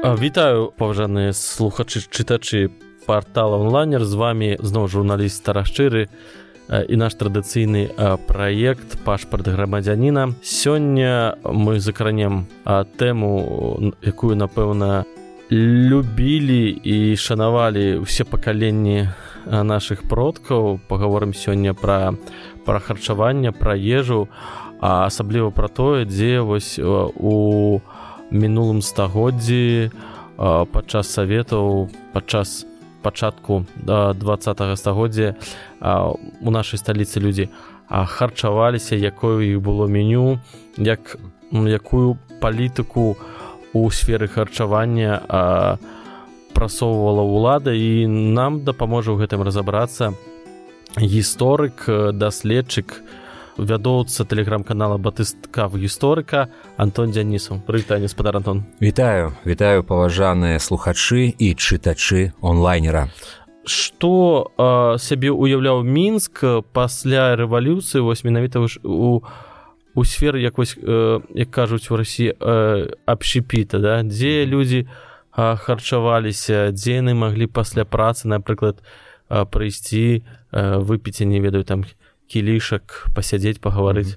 Вітаю паважаныя слухачы чытачы портала онлайнер. З вами зноў журналіст старашчыры і наш традыцыйны праект пашпарт грамадзяніна сёння мы закранем тэму якую напэўна любілі і шанавалі ўсе пакаленні наших продкаў. Паговорым сёння пра пра харчаванне пра ежу а асабліва пра тое дзе вось у мінулым стагоддзі падчас саветаў падчас пачатку да два стагоддзя у нашай сталіцы людзі харчаваліся якое іх было меню як якую палітыку у сферы харчавання прасоўвала ўлада. І нам дапаможа ў гэтым разабрацца гісторык даследчык у вядоўца тэлеграм-канала батыстка в гісторыка Антон дзянісу прывітанне спадар Антон. Вітаю вітаю паважаныя слухачы і чытачы онлайнера. Што сябе уяўляў мінск пасля рэвалюцыі вось менавіта у у сферы як вось як кажуць у рассі абшіпіта да? Дзе людзі харчаваліся дзе яны маглі пасля працы напрыклад прыйсці выпіць не ведаю там кілішак пасядзець пагаварыць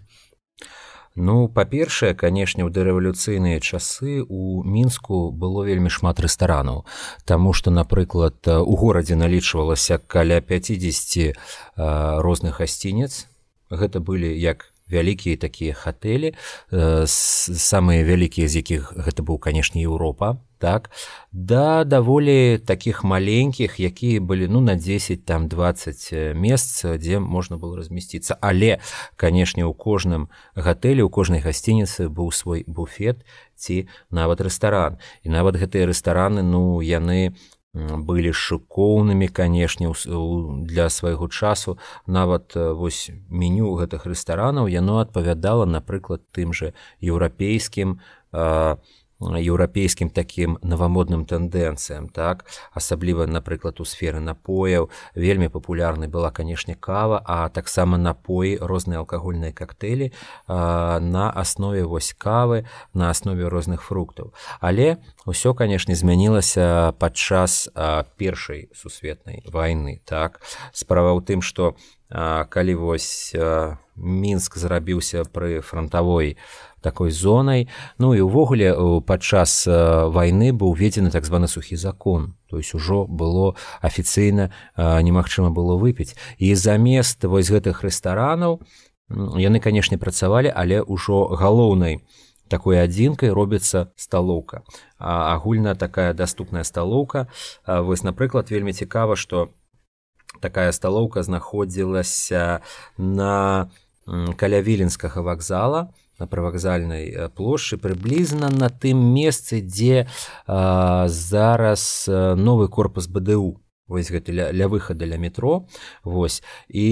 Ну па-першае канешне ў дарэвалюцыйныя часы у мінску было вельмі шмат рэстаранаў. Таму што напрыклад у горадзе налічвалася каля 50 розных гасцінец гэта былі як вялікія такія хатэлі самыя вялікія з якіх гэта быў канешне Еўропа так? Да даволі таких маленькіх якія былі ну на 10 там 20 месц дзе можна было размясціцца. Але канешне у кожным гатэлі у кожнай гасцініцы быў свой буфет ці нават рэстаран. І нават гэтыя рэстараны ну яны былі шыкоўнымі канешне для свайго часу. Нават вось меню гэтых рэстаранаў яно адпавядала напрыклад тым же еўрапейскім а, еўрапейскім такім навамодным тэндэнцыям так? Асабліва напрыклад у сферы напояў вельмі папулярнай была канешне кава а таксама напоі розныя алкагольныя коктейлі на аснове вось кавы на аснове розных фруктаў але ўсё канешне змянілася падчас першай сусветнай войны так? Справа ў тым что калі вось мінск зрабіўся пры фронтавой такой зонай ну і ўвогуле падчас войны быў уведзены так званы сухі закон. То есть ужо было афіцыйна немагчыма было выпіць. І замест вось гэтых рэстаранаў яны канешне працавалі але ўжо галоўнай такой адзінкай робіцца сталоўка. Агульна такая доступная сталоўка. Вось напрыклад вельмі цікава что такая сталоўка знаходзілася на каля віленскага вакзала на прывакзальнай плошчы прыблізна на тым месцы дзе а, зараз новы корпус бДУ вось гэты ля, ля выхада ля метро Вось і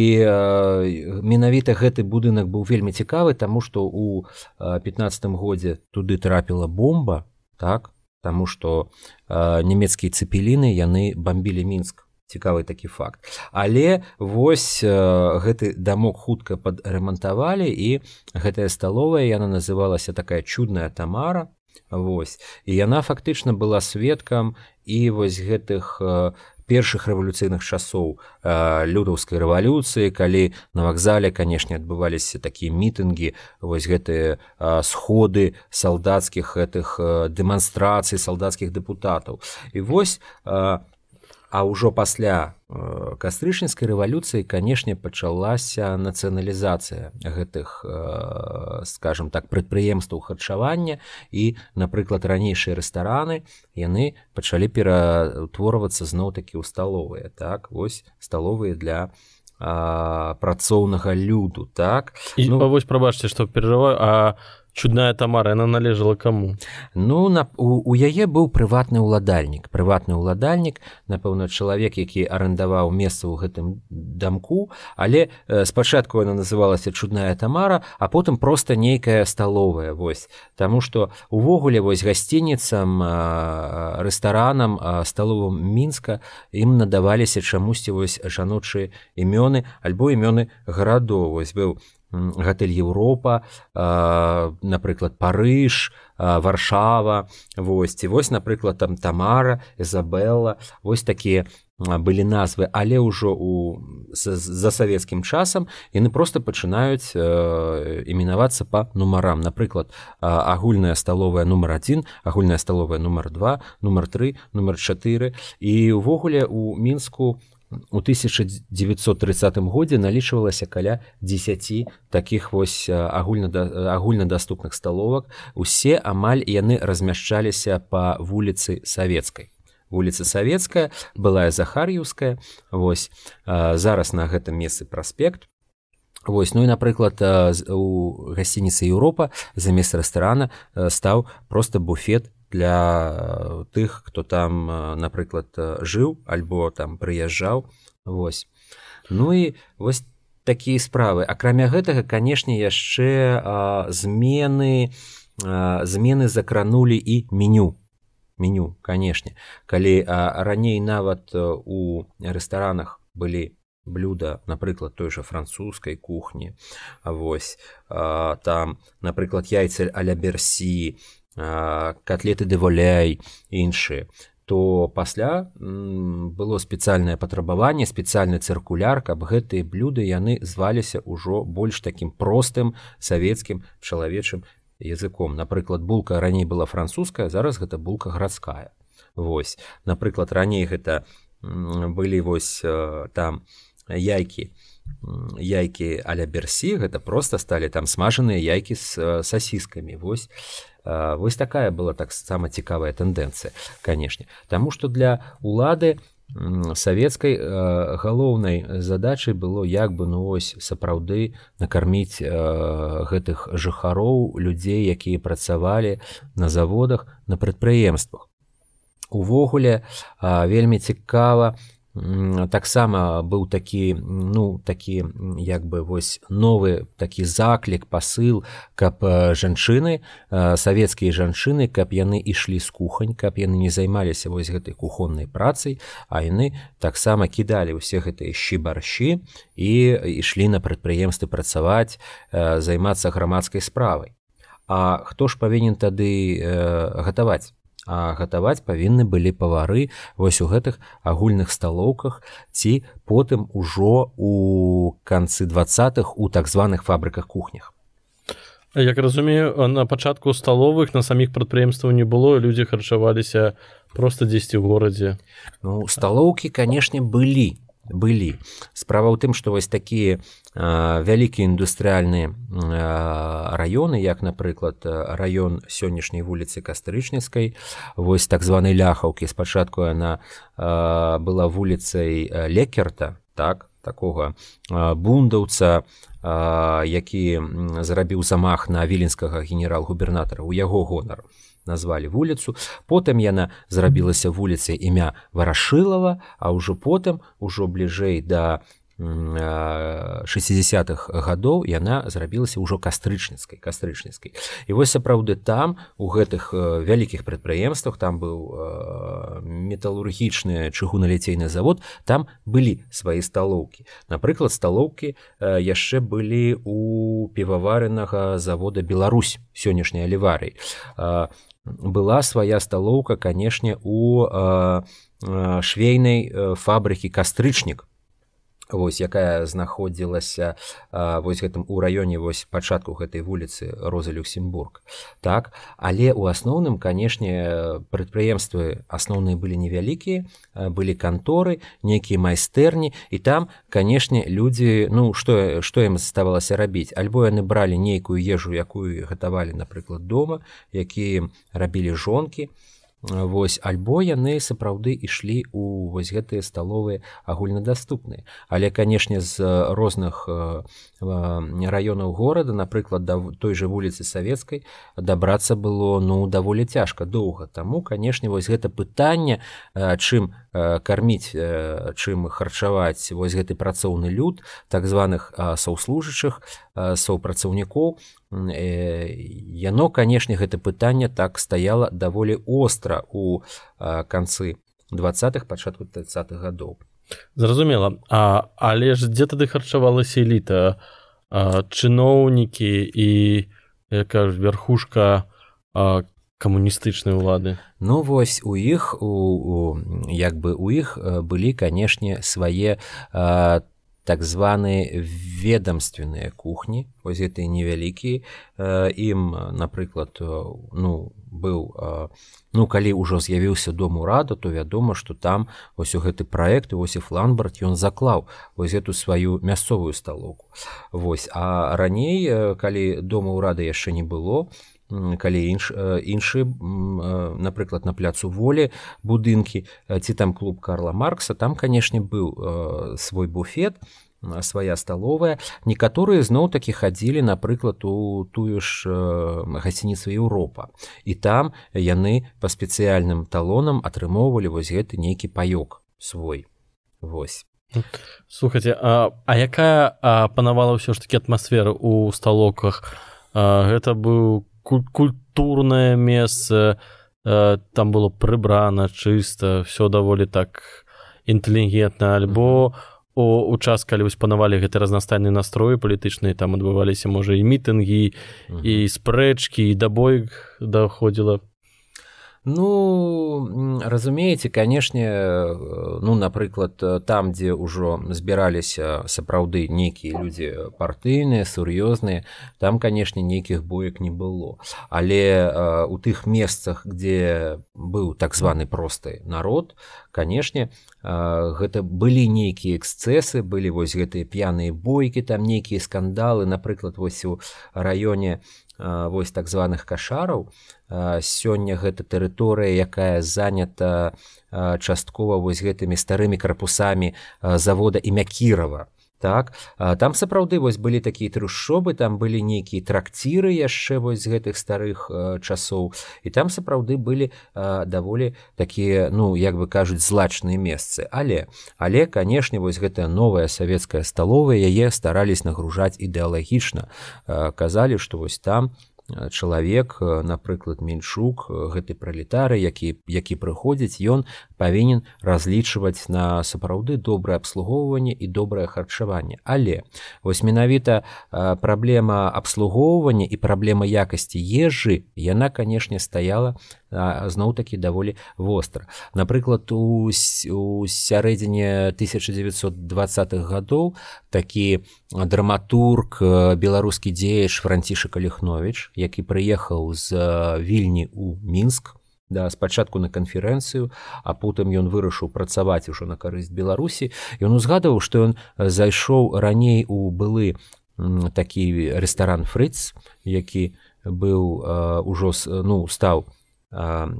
менавіта гэты будынак быў вельмі цікавы таму што у пятнадцатым годзе туды трапіла бомба так? Таму што нямецкія цепеліны яны бомбілі мінск цікавы такі факт. Але вось э, гэты дамок хутка падрэмантавалі і гэтая сталовая яна называлася такая чудная тамара Вось. І яна фактычна была сведкам і вось гэтых э, першых рэвалюцыйных часоў э, людаўскай рэвалюцыі калі на вакзале канешне адбываліся такія мітынгі вось гэтыя сходы салдацкіх гэтых дэманстрацый салдацкіх дэпутатаў. І вось А ўжо пасля э, кастрычніцкай рэвалюцыі канешне пачалася нацыяналізацыя гэтых э, скажем так прадпрыемстваў харчавання. І напрыклад ранейшыя рэстараны яны пачалі пераўтворвацца зноў такі ў сталовыя так? Вось сталовыя для працоўнага люду так? І ну, вось прабачце што перажываю а чудная тамара она належала каму ну на у, у яе быў прыватны ўладальнік прыватны ўладальнік напэўна чалавек які арендаваў месца ў гэтым дамку але э, спачатку она называлася чудная тамара а потым просто нейкая сталовая вось. Таму что увогуле вось гасцініцам рэстаранам сталовым мінска ім надаваліся чамусьці вось жаночыя імёны альбо імёны гарадоў. Вось быў гатэль Еўропа напрыклад парыж варшава вось ці вось напрыклад там тамара Эзабелла вось такія былі назвы. Але ўжо у за савецкім часам яны просто пачынаюць э, іменавацца по нумарам напрыклад агульная сталовая нумар один агульная сталовая нумар два нумар три нумар 4 і увогуле у мінску у 1930 годзе налічвалася каля 10 таких вось агульна агульнадаступных сталовак усе амаль яны размяшчаліся по вуліцы савецкай вуліца савецкая былая захар'юўская вось зараз на гэтым месцы праспект Вось ну і напрыклад у гасцініцы Еўропа замест рэстарана стаў просто буфет для тых хто там напрыклад жыў альбо там прыязджаў Ну і вось такія справы. Акрамя гэтага канешне яшчэ змены змены закранулі і меню. Меню канешне. Калі а, раней нават э, у рэстаранах былі блюда напрыклад той жа французскай кухні вось а, там напрыклад яйцы аля берсі котлеты дэволяй іншыя то пасля было спецыяльнае патрабаванне спецыяльны цыркуляр каб гэтыя блюды яны зваліся ўжо больш такім простым савецкім чалавечым языком. Напрыклад булка раней была французская зараз гэта булка гарадская. Вось. Напрыклад раней гэта былі вось э, там яйкі яйкі аля берсі гэта просто сталі там смажаныя яйкі з э, сасіскамі вось э, вось такая была таксама цікавая тэндэнцыя канешне. Таму што для улады савецкай э, галоўнай задачай было як бы ну ось сапраўды накарміць гэтых жыхароў людзей якія працавалі на заводах на прадпрыемствах. Увогуле вельмі цікава таксама быў такі ну такі як бы вось новы такі заклік пасыл каб жанчыны савецкія жанчыны каб яны ішлі з кухань каб яны не займаліся вось гэтай кухоннай працай а яны таксама кідалі ўсе гэтыя шчыбарщі і ішлі на прадпрыемствы працаваць займацца грамадскай справай. А хто ж павінен тады гатаваць а гатаваць павінны былі павары вось у гэтых агульных сталоўках ці потым ужо у канцы двадцатых у так званых фабрыках кухнях. Як разумею на пачатку сталовых на саміх прадпрыемстваў не было людзі харчаваліся просто дзесьці ў горадзе. Ну сталоўкі канешне былі былі справа ў тым што вось такія вялікія індустрыяльныя раёны як напрыклад раён сённяшняй вуліцы кастрычніцкай вось так званай ляхаўкі. Спачатку яна была вуліцай лекерта так такога бундаўца які зрабіў замах на віленскага генерал-губернатара у яго гонар назвалі вуліцу потым яна зрабілася вуліцай імя варашылава а ўжо потым ужо бліжэй да 60-х гадоў яна зрабілася ўжо кастрычніцкай кастрычніцкай і вось сапраўды там у гэтых вялікіх прадпрыемствах там быў металургічны чыгуналіцейны завод там былі свае сталоўкі. Напрыклад сталоўкі яшчэ былі у піваварынага завода Беларусь сённяшняй аліварый была свая сталоўка канешне у швейнай фабрыкі кастрычнік вось якая знаходзілася вось гэтым у раёне вось пачатку гэтай вуліцы роза люксембург. Так? Але у асноўным канешне прадпрыемствы асноўныя былі невялікія былі канторы нейкія майстэрні і там канешне людзі ну што што ім заставалася рабіць? Альбо яны бралі нейкую ежу якую гатавалі напрыклад дома якія рабілі жонкі Вось альбо яны сапраўды ішлі ў вось гэтыя сталовыя агульнадаступныя. Але канешне з розных раёнаў горада, напрыклад, да той жа вуліцы савецкай дабрацца было ну даволі цяжка доўга. Таму канешне вось гэта пытанне, чым карміць, чым харчаваць вось гэты працоўны люд так званых саўслужачых саўпрацаўнікоў яно канешне гэта пытанне так стаяла даволі остра у канцы двадцатых пачатку тридцатых гадоў. Зразумела. А але ж дзе тады харчавалася эліта? Чыноўнікі і якая ж верхушка камуністычнай улады? Ну вось у іх у, у як бы у іх былі канешне свае там так званыя ведомственныя кухні вось гэтыя невялікія ім напрыклад ну быў ну калі ўжо з'явіўся дом урада то вядома што там вось у гэты праект Осіф ламбард ён заклаў вось эту сваю мясцовую сталоўку. Вось а раней калі дома ўрада яшчэ не было то калі інш іншы напрыклад на пляцу волі будынкі ці там клуб карла маркса там канешне быў свой буфет свая сталовая. Некаторыя зноў такі хадзілі напрыклад у тую ж гасцініцу Еўропа. І там яны па спецыяльным талонам атрымоўвалі вось гэты нейкі паёк свой. Вось. Слухайте а, а якая панавала ўсё ж таки атмасфера у сталоках? Гэта быў культурнае месца э, там было прыбрана чыста все даволі так інтэлігентна альбо у, у час калі вось панавалі гэты разнастайны настроі палітычныя там адбываліся можа і мітынгі і спрэчкі і дабой даходзіла Ну разумееце канешне ну напрыклад там дзе ўжо збіраліся сапраўды нейкія людзі партыйныя сур'ёзныя там канешне нейкіх боек не было. Але у тых месцах дзе быў так званы просты народ канешне гэта былі нейкія эксцэсы былі вось гэтыя п'яныя бойкі там нейкія скандалы напрыклад вось у раёне вось так званых кашараў сёння гэта тэрыторыя якая занята часткова вось гэтымі старымі карпусамі завода імя кірова так там сапраўды вось былі такія трушобы там былі нейкія тракціры яшчэ вось гэтых старых часоў. І там сапраўды былі даволі такія ну як бы кажуць злачныя месцы. Але але канешне вось гэтая новая савецкая сталовая яе старались нагружаць ідэалагічна. Казалі што вось там у чалавек напрыклад меньшук гэты пралетары які які прыходзіць ён павінен разлічваць на сапраўды добрае абслугоўванне і добрае харчаванне. Але вось менавіта праблема абслугоўвання і праблема якасці ежы яна канешне стаяла зноў-такі даволі востра. Напрыклад у, у сярэдзіне 1920-х гадоў такі драматург беларускі дзеяч францішак алехнович які прыехаў з вільні у мінск да спачатку на канферэнцыю а потым ён вырашыў працаваць ужо на карысць беларусі. Ён узгадываў што ён зайшоў раней у былы такі рэстаран фрыц які быў ужо ну стаў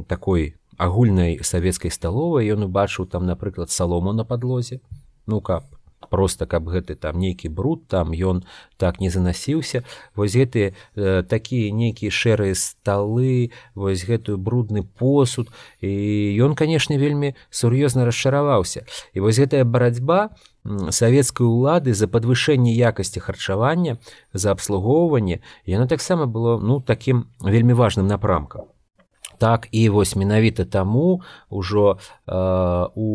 такой агульнай савецкай сталовай. Ён убачыў там напрыклад салому на падлозе. Ну каб просто каб гэты там нейкі бруд там ён так не занасіўся. Вось гэтыя э, такія нейкія шэрыя сталы вось гэтую брудны посуд. І ён канешне вельмі сур'ёзна расчараваўся. І вось гэтая барацьба савецкай улады за падвышэнне якасці харчавання за абслугоўванне яно таксама было ну такім вельмі важным напрамкам так і вось менавіта таму ўжо э, у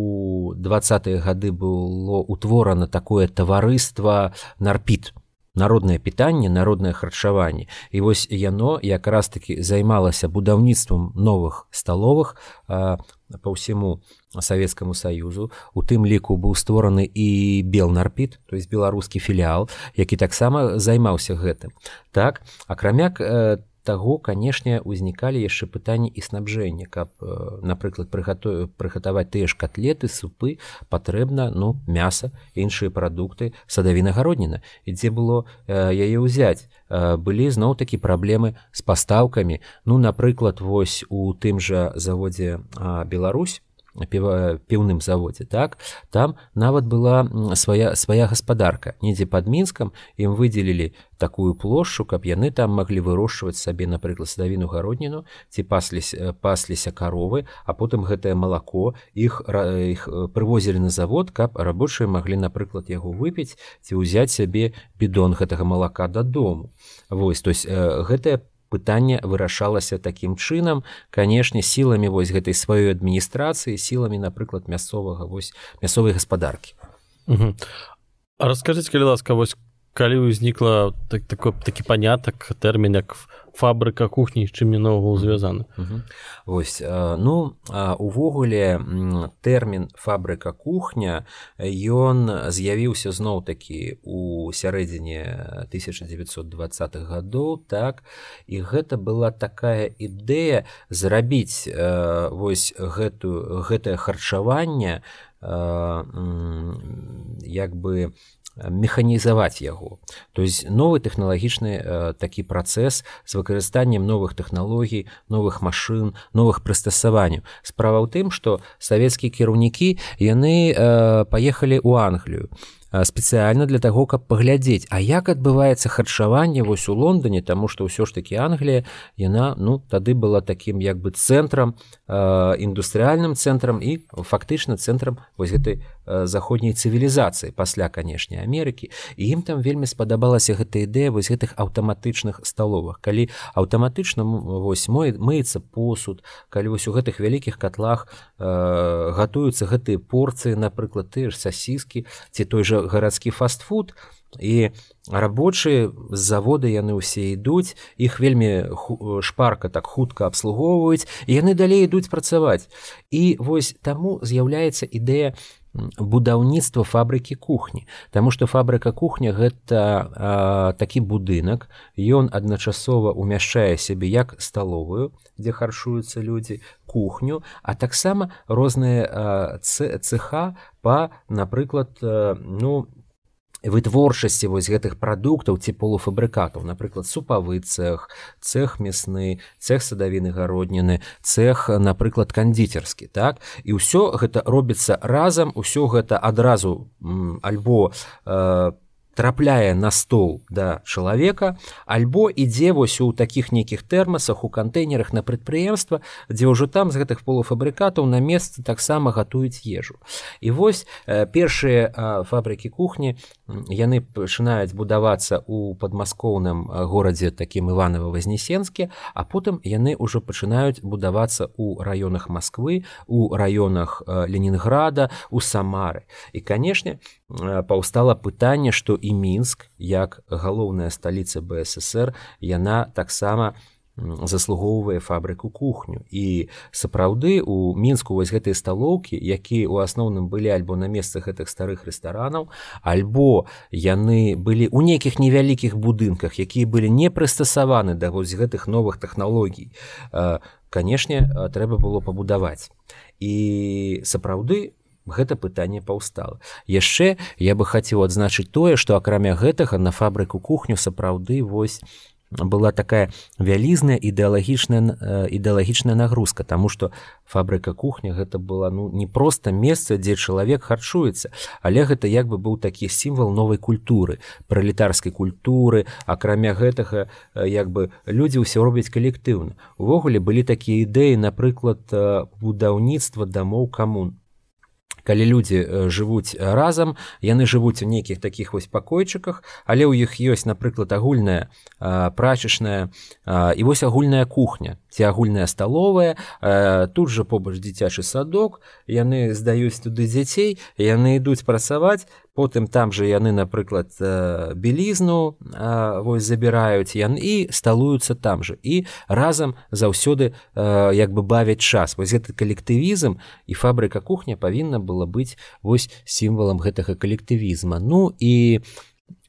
двадцатыя гады было утворана такое таварыства нарпіт народнае пытанне народнае харчаванне. І вось яно якраз таки займалася будаўніцтвам новых сталовых э, по ўсяму савецкаму саюзу. У тым ліку быў створаны і белнарпіт то есть беларускі філіал які таксама займаўся гэтым. Так акрамя э, таго канешне узнікалі яшчэ пытанні і снабжэння каб напрыклад прыгатую прыгатаваць тыя ж котлеты супы патрэбна ну мяса іншыя прадукты садавінагародніна і дзе было яе ўзяць былі зноў такі праблемы з пастаўкамі ну напрыклад вось у тым жа заводзе Беларусь піўным заводзе так? Там нават была свая свая гаспадарка недзе под мінскам ім выдзелілі такую плошчу каб яны там маглі вырошчваць сабе напрыклад садавіну гародніну ці пасліся пасліся каровы а потым гэтае малако іх іх прывозілі на завод каб рабочыя маглі напрыклад яго выпіць ці ўзяць сябе бідон гэтага малака дадому. Вось то есть гэтая пытанне вырашалася такім чынам. Канешне сіламі вось гэтай сваёй адміністрацыі сіламі напрыклад мясцовага вось мясцовай гаспадаркі. Расскажыце калі ласка вось калі ўзнікла так, такой такі панятак тэрмін як фабрыка кухні чым не наогул звязаны. Вось ну увогуле тэрмін фабрыка кухня ён з'явіўся зноў такі у сярэдзіне 1920-х гадоў так? І гэта была такая ідэя зрабіць вось гэтую гэтае харчаванне як бы механізаваць яго. То есть новы тэхналагічны э, такі працэс з выкарыстаннем новых тэхналогій новых машын новых прыстасаванняў. Справа ў тым што савецкія кіраўнікі яны э, паехалі ў англію спецыяльна для таго каб паглядзець. А як адбываецца харчаванне вось у лондоне тому что ўсё ж таки англія яна ну тады была таким як бы цэнтрам індустрыальным цэнтрам і фактычна цэнтрам вось гэтай заходняй цывілізацыі пасля канешне Амерыкі. І ім там вельмі спадабалася гэта ідэя вось гэтых аўтаматычных сталовах калі аўтаматычна вось мой мыецца посуд калі вось у гэтых вялікіх котлах э, гатуюцца гэтыя порцыі напрыклад ты ж сасіскі ці той жа гарадскі фастфуд і рабочыя з завода яны ўсе ідуць іх вельмі шпарка так хутка абслугоўваюць яны далей ідуць працаваць. І вось таму з'яўляецца ідэя будаўніцтва фабрыкі кухні. Таму што фабрыка кухня гэта а, такі будынак. Ён адначасова умяшчае сябе як сталовую дзе харчуюцца людзі кухню а таксама розныя цеха па напрыклад ну вытворчасці вось гэтых прадуктаў ці полуфабрыкатаў напрыклад супавы цех цех мясны цех садавіны гародніны цех напрыклад кандзіцерскі так? І ўсё гэта робіцца разам усё гэта адразу альбо по э, трапляе на стол да чалавека альбо ідзе вось у такіх нейкіх тэрмасах у кантэйнерах на прадпрыемства дзе ўжо там з гэтых полуфабрыкатаў на месцы таксама гатуюць ежу. І вось э, першыя э, фабрыкі кухні яны пачынаюць будавацца у падмаскоўным горадзе такім иваново вознесенскі а потым яны ўжо пачынаюць будавацца у раёнах москвы у раёнах э, ленінграда у самары. І канешне паўстала пытанне што і мінск як галоўная сталіца бСр яна таксама заслугоўвае фабрыку кухню. І сапраўды у мінску вось гэтыя сталоўкі якія ў асноўным былі альбо на месцах гэтых старых рэстаранаў альбо яны былі ў нейкіх невялікіх будынках якія былі не прыстасаваны да вось гэтых новых тэхналогій. Канешне трэба было пабудаваць. І сапраўды гэта пытанне паўстала. Яшчэ я бы хацеў адзначыць тое што акрамя гэтага на фабрыку кухню сапраўды вось была такая вялізная ідэалагічная ідэалагічная нагрузка тому что фабрыка кухня гэта была ну не просто месца дзе чалавек харчуецца але гэта як бы быў такі сімвал новай культуры пралетарскай культуры. Акрамя гэтага як бы людзі ўсё робяць калектыўна. Увогуле былі такія ідэі напрыклад будаўніцтва дамоў камун калі людзі жывуць разам яны жывуць у нейкіх такіх вось пакойчыках але ў іх ёсць напрыклад агульная прачачная і вось агульная кухня ці агульная сталовая тут жа побач дзіцячы садок яны здаюць туды дзяцей яны ідуць працаваць потым там же яны напрыклад белізну вось забіраюць яны і сталуюцца там же і разам заўсёды як бы бавяць час. Вось гэты калектывізм і фабрыка кухня павінна была быць вось сімвалам гэтага калектывізма. Ну і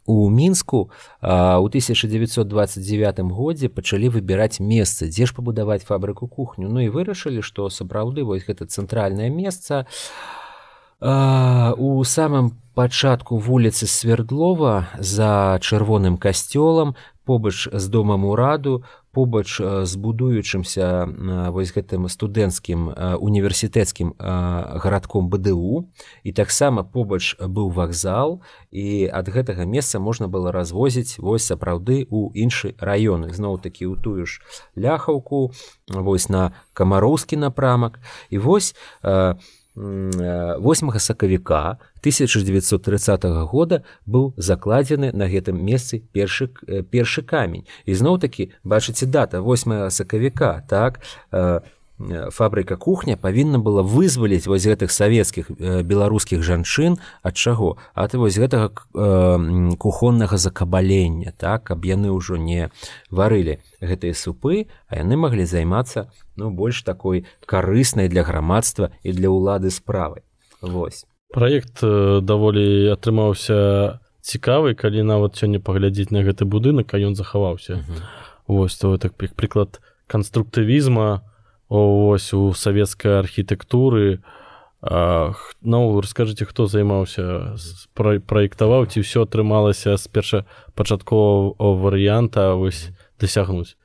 у мінску у 1929 годзе пачалі выбіраць месца дзе ж пабудаваць фабрыку кухню. Ну і вырашылі што сапраўды вось гэта цэнтральнае месца у самым пачатку вуліцы свердлова за чырвоным касцёлам побач з домам ураду побач з будуючымся вось гэтым студэнцкім універсітэцкім гарадком бДУ. І таксама побач быў вакзал і ад гэтага месца можна было развозіць вось сапраўды у іншы раёны зноў-такі ў тую ж ляхаўку вось на камароўскі напрамак. І вось у 8 сакавіка 1930 года быў закладзены на гэтым месцы першы першы камень. Ізноў такі бачыце дата 8 сакавіка так фабрыка кухня павінна была вызваліць вось гэтых савецкіх беларускіх жанчын ад чаго? А ты вось гэтага кухоннага закабалення так каб яны ўжо не варылі гэтыя супы а яны маглі займацца ну больш такой карыснай для грамадства і для ўлады справы Вось. Проект даволі атрымаўся цікавы калі нават сёння паглядзець на гэты будынак а ён захаваўся. Вось то так прыклад канструктывізма ось у савецкай архітэктуры ну расскажыце хто займаўся праектаваў ці ўсё атрымалася з першапачаткового варыянта вось дасягнуць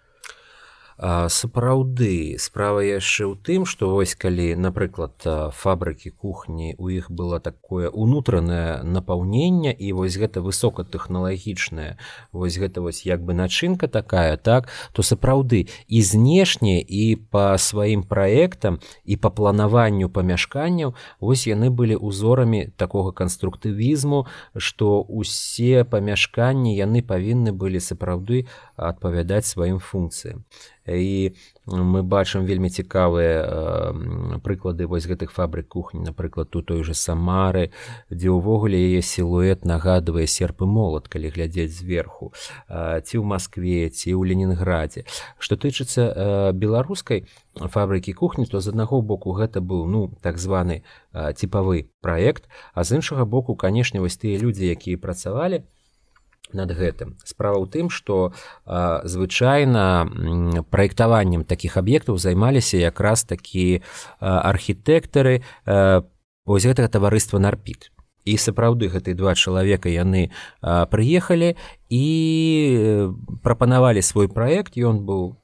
сапраўды справа яшчэ ў тым што вось калі напрыклад фабрыкі кухні у іх было такое унутранае напаўненне і вось гэта высокатэхналагічная вось гэта вось як бы начынка такая так то сапраўды і знешне і по сваім праектам і по планаванню памяшканняў вось яны былі узорамі такога канструктывізму што усе памяшканні яны павінны былі сапраўды адпавядаць сваім функцыям і мы бачым вельмі цікавыя прыклады вось гэтых фабрык кухні напрыклад тут той же самары дзе ўвогуле яе сілуэт нагадвае серп і молат калі глядзець зверху ці ў москве ці ў ленінграде што тычыцца беларускай фабрыкі кухні то з аднаго боку гэта быў ну так званы типавы праект а з іншага боку канешне вось тыя людзі якія працавалі над гэтым. Справа ў тым что звычайна праектаваннем таких аб'ектаў займаліся якраз такі архітэктары вось гэтага таварыства нарпіт. І сапраўды гэтыя два чалавека яны прыехалі і прапанавалі свой праект. Ён быў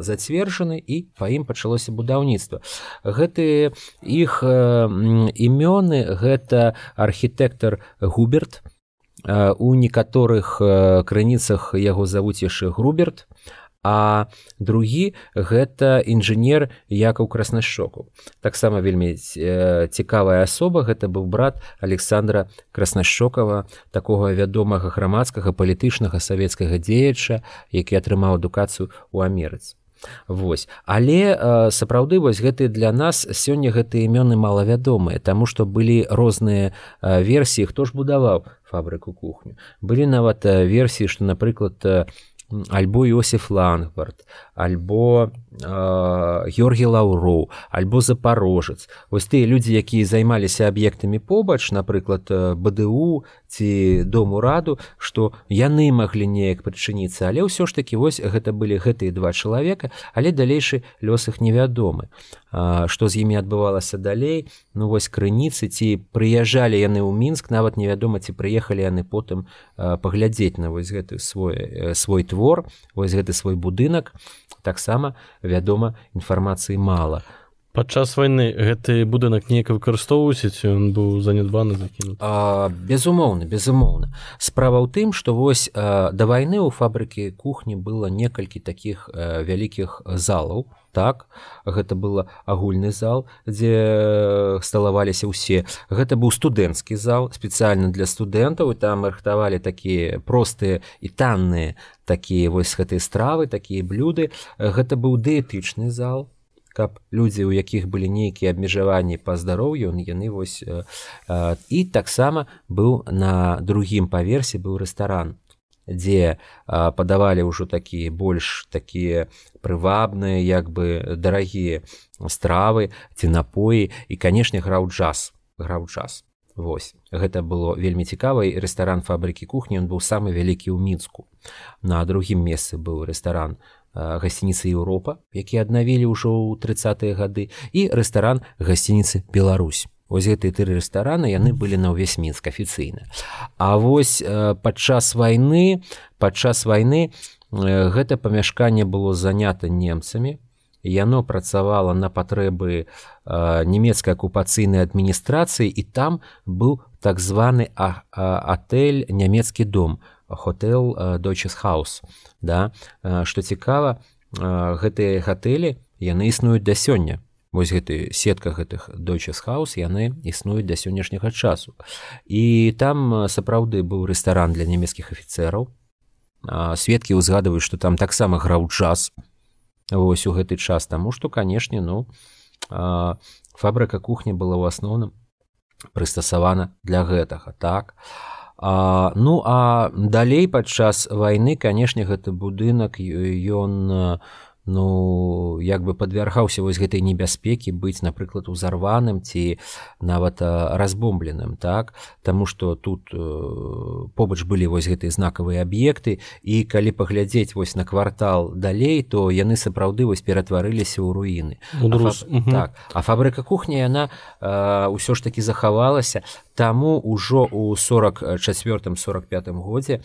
зацверджаны і па ім пачалося будаўніцтва. Гэтыя іх імёны гэта архітэктар губерт у некаторых крыніцах яго завуць яшчэ груберт а другі гэта інжынер якаў краснашчоку таксама вельмі цікавая асоба гэта быў брат александра краснашчокова такога вядомага грамадскага палітычнага савецкага дзеяча які атрымаў адукацыю ў амерыцы Вось. Але э, сапраўды вось гэты для нас сёння гэтыя імёны малавядомыя таму што былі розныя э, версіі хто ж будаваў фабрыку кухню. Былі нават э, версіі што напрыклад альбо Йосиф Лангбард, альбо э, Георгій Лаўроў, альбо запорожец. Вось тыя людзі, якія займаліся аб'ектамі побач, напрыклад, БДУ ці дому раду, што яны маглі неяк прычыніцца, але ўсё ж такі вось гэта былі гэтыя два чалавека, але далейшы лёс іх невядомы. Што з імі адбывалася далей, ну вось крыніцы ці прыязджалі яны ў мінск, нават невядома, ці прыехалі яны потым паглядзець на вось гэты свой, свой твор вось гэты свой будынак таксама вядома інфармацыі мала падчас войны гэты будынак неяк выкарыстоўваюць ён быў занядбаны закінут безумоўна безумоўна. Справа ў тым што вось а, да вайны ў фабрыкі кухні было некалькі такіх вялікіх залаў так? Гэта было агульны зал дзе сталаваліся ўсе. Гэта быў студэнцкі зал спецыяльна для студэнтаў і там рыхтавалі такія простыя і танныя такія вось гэтыя стравы такія блюды. Гэта быў дыетычны зал каб людзі у якіх былі нейкія абмежаванні па здароўю яны вось і таксама быў на другім паверсе быў рэстаран дзе падавалі ўжо такія больш такія прывабныя як бы дарагія стравы ці напоі. І канешне граў джаз граў час Вось гэта было вельмі цікавай рэстаран фабрыкі кухні ён быў самы вялікі ў мінску. На другім месцы быў рэстаран гасцініцы Еўропа які аднавілі ўжо ў тридцатые гады і рэстаран гасцініцы Беларусь гэтыя тры рэстараны яны былі на ўвесь мінск афіцыйна. А вось э, падчас вайны падчас вайны э, гэта памяшканне было занята немцамі. Яно працавала на патрэбы э, нямецкай акупацыйнай адміністрацыі і там быў так званы атэль нямецкі дом хотел Дойчесхаус. Да? Што цікава, гэтыя гатэлі яны існуюць да сёння вось гэты сетка гэтых дойчесхаус яны існуюць да сённяшняга часу і там сапраўды быў рэстаран для нямецкіх афіцэраў сведкі ўзгадваюць што там таксама граў час вось у гэты час таму што канешне ну фабрыка кухні была ў асноўным прыстасавана для гэтага так а, ну а далей падчас вайны канешне гэты будынак ён ну як бы падвяргаўся вось гэтай небяспекі быць напрыклад узарваным ці нават разбомбленым так? Таму что тут э, побач былі вось гэтыя знакавыя аб'екты і калі паглядзець вось на квартал далей то яны сапраўды вось ператварыліся ў руіны. А, фаб... угу. так. А фабрыка кухня яна ўсё ж таки захавалася. Таму ўжо ў 44 45 годзе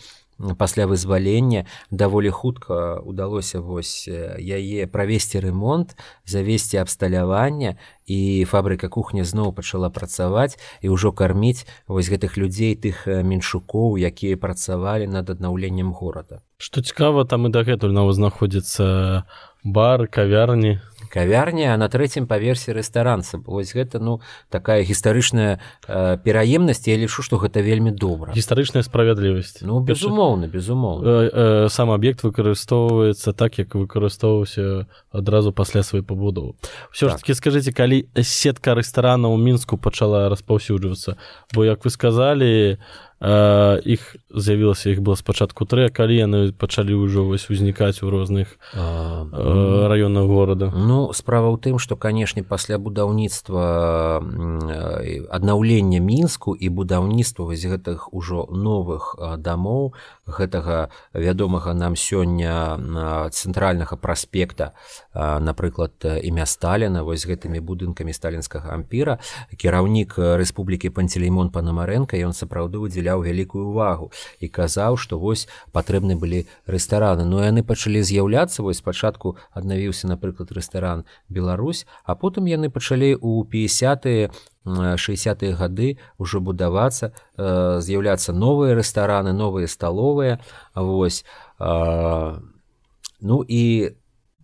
пасля вызвалення даволі хутка удалося вось яе правесці ремонт завесці абсталявання і фабрыка кухня зноў пачала працаваць і ўжо карміць вось гэтых людзей тых меншукоў якія працавалі над аднаўленнем горада. Што цікава там і дагэтуль нават знаходзіцца бар кавярні кавярня на трэцім паверсе рэстаранца вось гэта ну такая гістарычная э, пераемнасць я лічу што гэта вельмі добра. Гістарычная справядлівасць. Ну безумоўна безумоўна. Э, э, сам аб'ект выкарыстоўваецца так як выкарыстоўваўся адразу пасля сваёй пабудовы. Ўсё так. ж таки скажитеце калі сетка рэстарана ў мінску пачала распаўсюджвацца бо як вы сказалі іх з'явілася іх было спачатку трэ калі яны пачалі ўжо вось узнікаць у розных раёнах горада ну справа ў тым што канешне пасля будаўніцтва аднаўлення мінску і будаўніцтва вось гэтых ужо новых дамоў гэтага вядомага нам сёння цэнтральнага праспекта напрыклад імя сталіна вось гэтымі будынкамі сталінскага ампіра кіраўнік рэспублікі панцелеймон панамарэнка ён сапраўды выдзеля прыдзяляў вялікую увагу і казаў што вось патрэбны былі рэстараны. Но яны пачалі з'яўляцца. Вось спачатку аднавіўся напрыклад рэстаран Беларусь а потым яны пачалі ў 50 60-е гады ўжо будавацца з'яўляцца новыя рэстараны новыя сталовыя. Вось ну і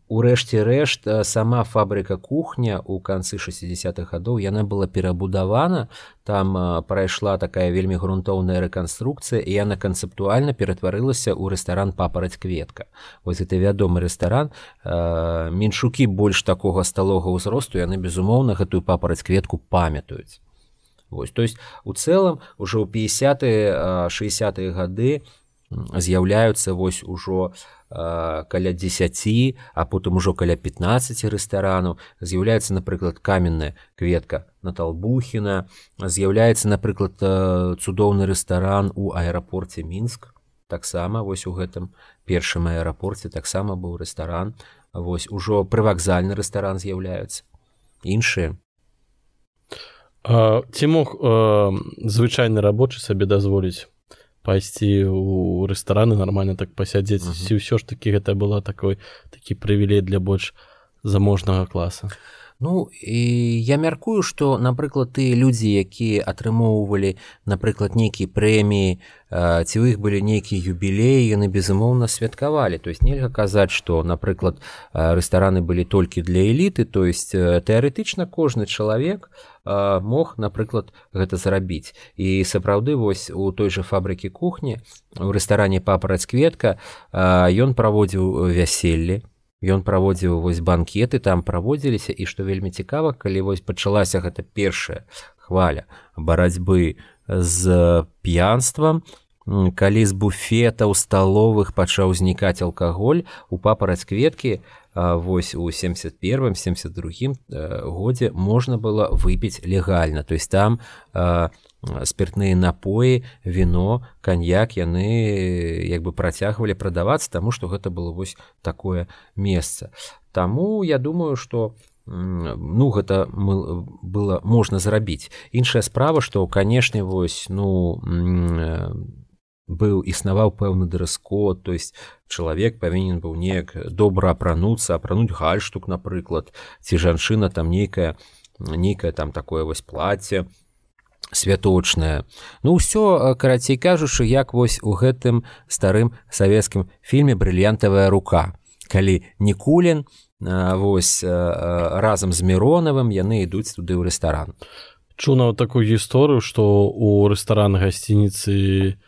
Урэшце рэшт сама фабрыка кухня ў канцы 60-х гадоў яна была перабудавана там прайшла такая вельмі грунтоўная рэканструкцыя і яна канцэптуальна ператварылася ў рэстаран папараць кветка вось это вядомы рэстаран меншукі больш такога сталога ўзросту яны безумоўна гэтую папараць кветку памятаюць Вось то есть у цэлым ужо ў 50 60-е гады з'яўляюцца вось ужо у каля 10 а потым ужо каля 15 рэстаранаў з'яўляецца напрыклад каменная кветка наталбухіна з'яўляецца напрыклад цудоўны рэстаран у аэрапорце мінск таксама вось у гэтым першым аэрапорце таксама быў рэстаран вось ужо прывакзальны рэстаран з'яўляецца іншыя ці мог звычайны рабочы сабе дазволіць пайсці ў рэстараны нармальна так пасядзець. Ці ўсё ж такі гэта была такой такі прывілей для больш заможнага класа Ну і я мяркую што напрыклад тыя людзі якія атрымоўвалі напрыклад нейкія прэміі ці ў іх былі нейкія юбілеі яны безумоўна святкавалі. То есть нельга казаць што напрыклад рэстараны былі толькі для эліты то есть тэарэтычна кожны чалавек мог напрыклад гэта зрабіць. І сапраўды вось у той жа фабрыкі кухні у рэстаране папараць кветка ён праводзіў вяселле Ён праводзіў вось банкеты там праводзіліся і што вельмі цікава, калі вось пачалася гэта першая хваля барацьбы з п'янствам, калі з буфетаў сталовых пачаў знікаць алкаголь у папараць кветкі вось у 71 72 годзе можна было выпіць легальна. То есть там спиртныя напоі віно каньяк яны як бы працягвалі прадавацца таму што гэта было вось такое месца Таму я думаю что ну гэта было можна зрабіць іншая справа што канешне вось ну быў існаваў пэўны дресс-код то есть чалавек павінен быў неяк добра апрануцца апрануць гальштук напрыклад ці жанчына там нейкая нейкае там такое вось платье святочнае ну ўсё карацей кажучы як вось у гэтым старым савецкім фільме брыльянтавая рука калі нікулін вось разам з міронавым яны ідуць туды ў рэстаран. Чу нават такую гісторыю што у рэстаран гасцініцы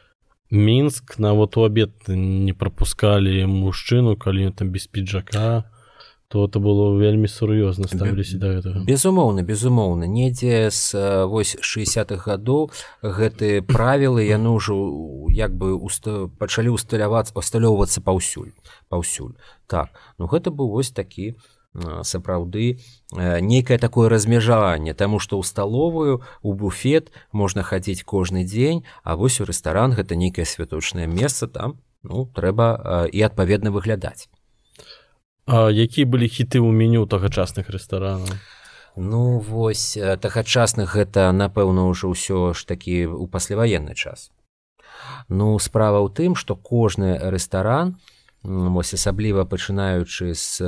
мінск нават у абед не прапускалі мужчыну калі там без піджака то это было вельмі сур'ёзна ставіліся да гэтага безумоўна безумоўна недзе з вось 60-х гадоў гэты правілы яны ўжо як бы уста... пачалі усталявацца усталёўвацца паўсюль паўсюль. Так ну гэта быў вось такі сапраўды нейкае такое размежаванне таму што ў сталовую у буфет можна хадзіць кожны дзень а вось у рэстаран гэта нейкае святочнае месца там ну трэба і адпаведна выглядаць А якія былі хіты ў меню тагачасных рэстаранаў? Ну вось тагачасных гэта напэўна ўжо ўсё ж такі у пасляваенны час. Ну справа ў тым што кожны рэстаран вось асабліва пачынаючы з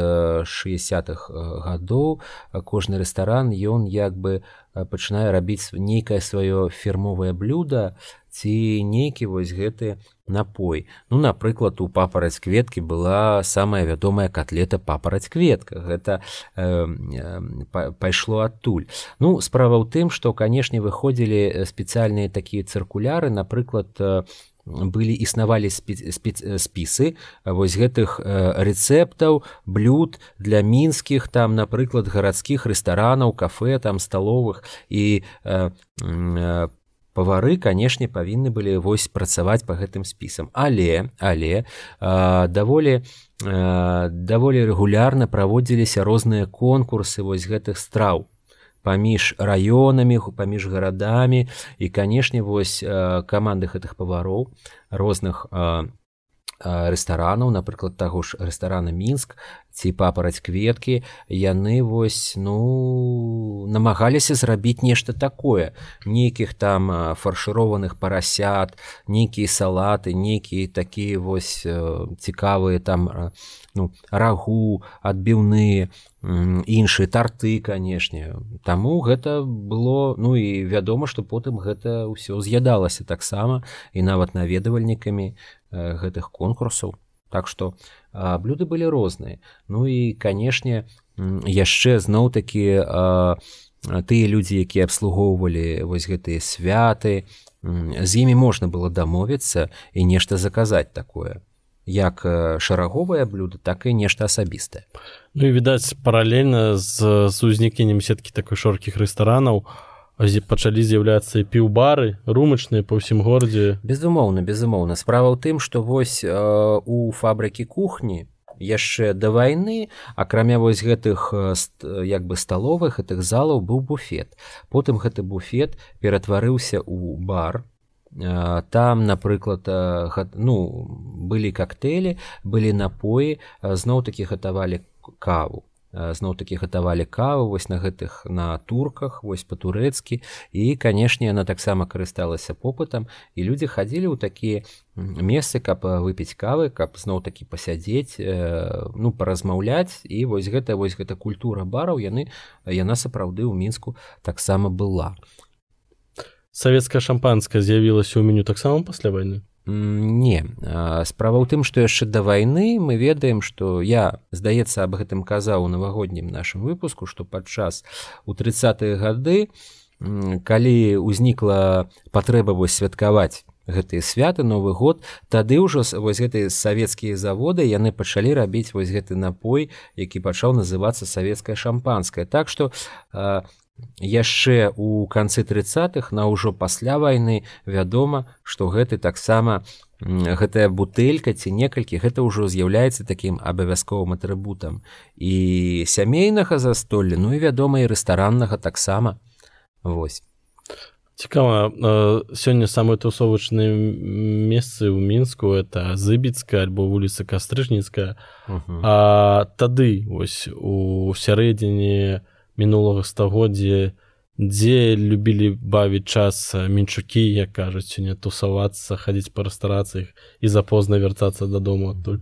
60-х гадоў кожны рэстаран ён як бы пачынае рабіць нейкае сваё фірмовае блюда ці нейкі вось гэты напой. Ну напрыклад у папараць кветкі была самая вядомая котлета папараць кветка гэта э, э, пайшло адтуль. Ну справа ў тым что канешне выходзілі спецыяльныя такія цыркуляры напрыклад э, былі існавалі спісы вось гэтых рэцэптаў блюд для мінскіх там напрыклад гарадскіх рэстаранаў кафе там сталовых. І по павары канешне павінны былі вось працаваць по гэтым спісам. Але але а, даволі а, даволі рэгулярна праводзіліся розныя конкурсы вось гэтых страў. Паміж раёнамі паміж гарадамі. І канешне вось каманды гэтых павароў розных рэстаранаў напрыклад таго ж рэстарана мінск ці папараць кветкі яны вось ну намагаліся зрабіць нешта такое. Нейкіх там фаршырованых парасят нейкія салаты нейкія такія вось цікавыя там ну рагу адбіўныя іншыя тарты канешне. Таму гэта было ну і вядома што потым гэта ўсё з'ядалася таксама і нават наведавальнікамі гэтых конкурсаў. Так што блюды былі розныя. Ну і канешне яшчэ зноў такі тыя людзі якія абслугоўвалі вось гэтыя святы з імі можна было дамовіцца і нешта заказаць такое. Як шараговае блюда так і нешта асабістае. Ну і відаць паралельна з з узнікненнем сеткі такой шоркіх рэстаранаў у пачалі з'яўляцца піўбары румачныя па ўсім горадзе. Безумоўна безумоўна. Справа ў тым што вось э, у фабрыкі кухні яшчэ да вайны акрамя вось гэтых як бы сталовых гэтых залаў быў буфет. Потым гэты буфет ператварыўся ў бар. Там напрыклад ну былі коктейлі былі напоі зноў такі гатавалі каву зноў такі гатавалі каву вось на гэтых на турках вось па-турэцкі і канешне яна таксама карысталася попытам і людзі хадзілі ў такія месцы каб выпіць кавы каб зноў такі пасядзець ну паразмаўляць і вось гэта вось гэта культура бараў яны яна сапраўды ў мінску таксама была. Савецкая шампанская з'явілася ў меню таксама пасля вайны Не. Справа ў тым, што яшчэ да вайны мы ведаем, што я здаецца аб гэтым казаў у навагоднім нашым выпуску, што падчас у тридцатые гады, калі ўзнікла патрэба вось святкаваць гэтыя святы новы год тады ўжо вось гэтыя савецкія заводы яны пачалі рабіць вось гэты напой які пачаў называцца савецкая шампанская так што яшчэ у канцы тридцатых на ўжо пасля вайны вядома што гэты таксама гэтая бутэлька ці некалькі гэта ўжо з'яўляецца такім абавязковым атрыбутам і сямейнага застолля ну і вядома і рэстараннага таксама. Восьось цікава сёння самыя тусовачныя месцы ў мінску это зыбіцкая альбо вуліца кастрыжніцкая. Тады вось у сярэдзіне у мінулага стагоддзя дзе любілі бавіць час мінчукі як кажуць сёння тусавацца хадзіць па рэстарацыях і запозна вяртацца дадому адтуль.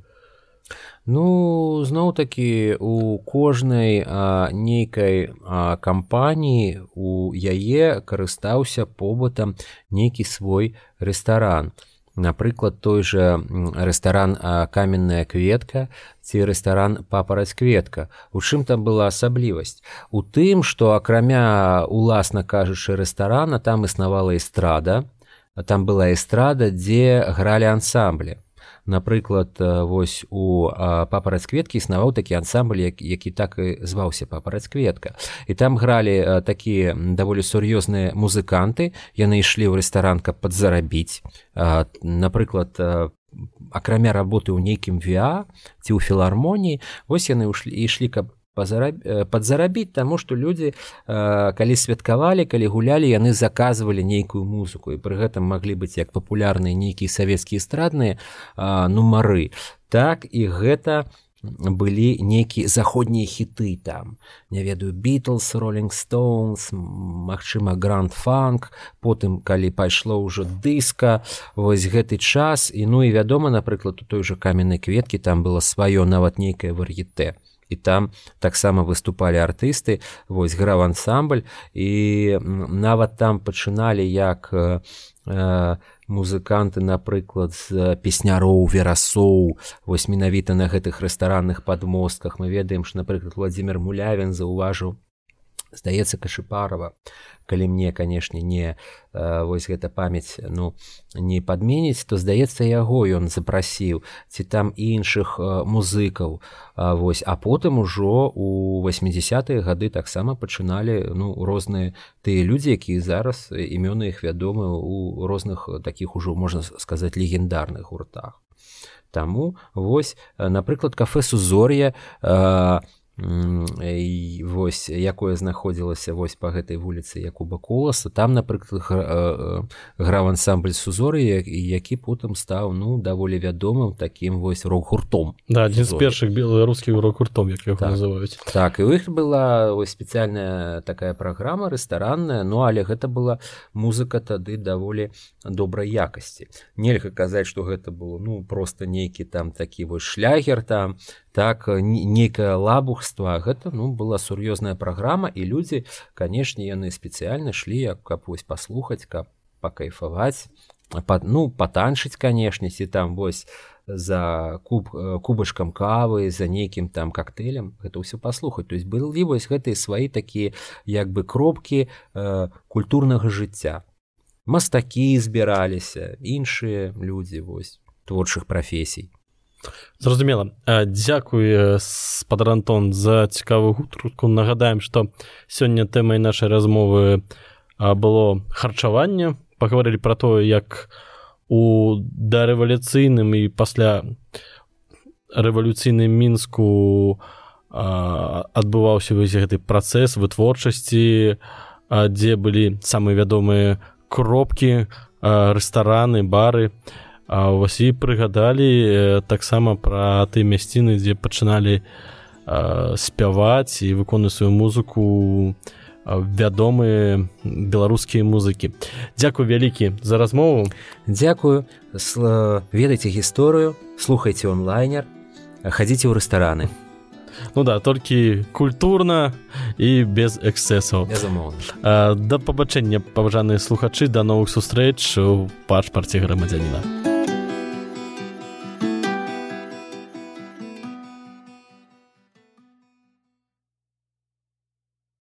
Ну зноў такі у кожнай а, нейкай а, кампаніі у яе карыстаўся побытам нейкі свой рэстаран напрыклад той же рэстаран каменная кветка ці рэстаран папараць кветка у чым там была асаблівасць у тым што акрамя уласна кажучы рэстарана там існавала эстрада там была эстрада дзе гралі ансамблі напрыклад вось у папараць кветкі існаваў такі ансамбль які так і зваўся папараць кветка і там гралі такія даволі сур'ёзныя музыканты. Яны ішлі ў рэстаран каб падзарабіць. Напрыклад акрамя работы ў нейкім віа ці ў філармоніі вось яны ішлі ішлі каб Э, подзарабіць таму што людзі э, калі святкавалі калі гулялі яны заказвалі нейкую музыку. І пры гэтым маглі быць як папулярныя нейкія савецкія эстрадныя нумары так і гэта былі нейкія заходнія хіты там. Не ведаю Beatles роллинг Stones Мачыма гранд фанк потым калі пайшло ўжо дыска вось гэты час. І ну і вядома напрыклад у той жа каменнай кветкі там было сваё нават нейкае вар'етэ і там таксама выступалі артысты вось граў ансамбль. І нават там пачыналі як э, музыканты напрыклад з песняроў верасоў вось менавіта на гэтых рэстаранных падмостках. Мы ведаем што напрыклад владимир мулявін заўважыў здаецца кашыпарова калі мне канешне не э, вось гэта памяць ну не падменіць то здаецца яго ён запрасіў ці там іншых э, музыкаў. Вось а потым ужо у 80-е гады таксама пачыналі ну розныя тыя людзі якія зараз імёны іх вядомы у розных таких ужо можна сказаць легендарных гуртах. Таму вось напрыклад кафе сузор'я у і вось якое знаходзілася вось па гэтай вуліцы якуба коласа там напрыклад граў ансамбль сузоры які потым стаў ну даволі вядомым такім вось рок-гуртом. Да адзін з першых беларускіх рок-гуртом як так. называюць. Так і у іх была ось спецыяльная такая праграма рэстаранная ну але гэта была музыка тады даволі добрай якасці. Нельга казаць што гэта было ну просто нейкі там такі вось шлягер там так нейкае лабухства гэта ну была сур'ёзная праграма і людзі канешне яны спецыяльна шлі як каб вось паслухаць каб пакайфаваць пад ну патанчыць канешне ці там вось за куб кубачкам кавы за нейкім там коктейлем гэта ўсё паслухаць. То есть былі вось гэтыя свае такія як бы кропкі э, культурнага жыцця. Мастакі збіраліся іншыя людзі вось творчых прафесій зразумела. Дзякуй спадар антон за цікавую гутарку. Нагадаем што сёння тэмай нашай размовы было харчаванне. Пагаварылі пра тое як у дарэвалюцыйным і пасля рэвалюцыйным мінску адбываўся вось гэты працэс вытворчасці дзе былі самыя вядомыя кропкі рэстараны бары А вось і прыгадалі таксама пра ты мясціны, дзе пачыналі спяваць і выконваць сваю музыку вядомыя беларускія музыкі. Дзякуй вялікі за размову. Дзякую, ведайце гісторыю, слухайце онлайнер, хадзіце ў рэстараны. Ну да толькі культурна і без эксцэсаў да пабачэння паважаныя слухачы да новых сустрэч у пашпарце грамадзяніна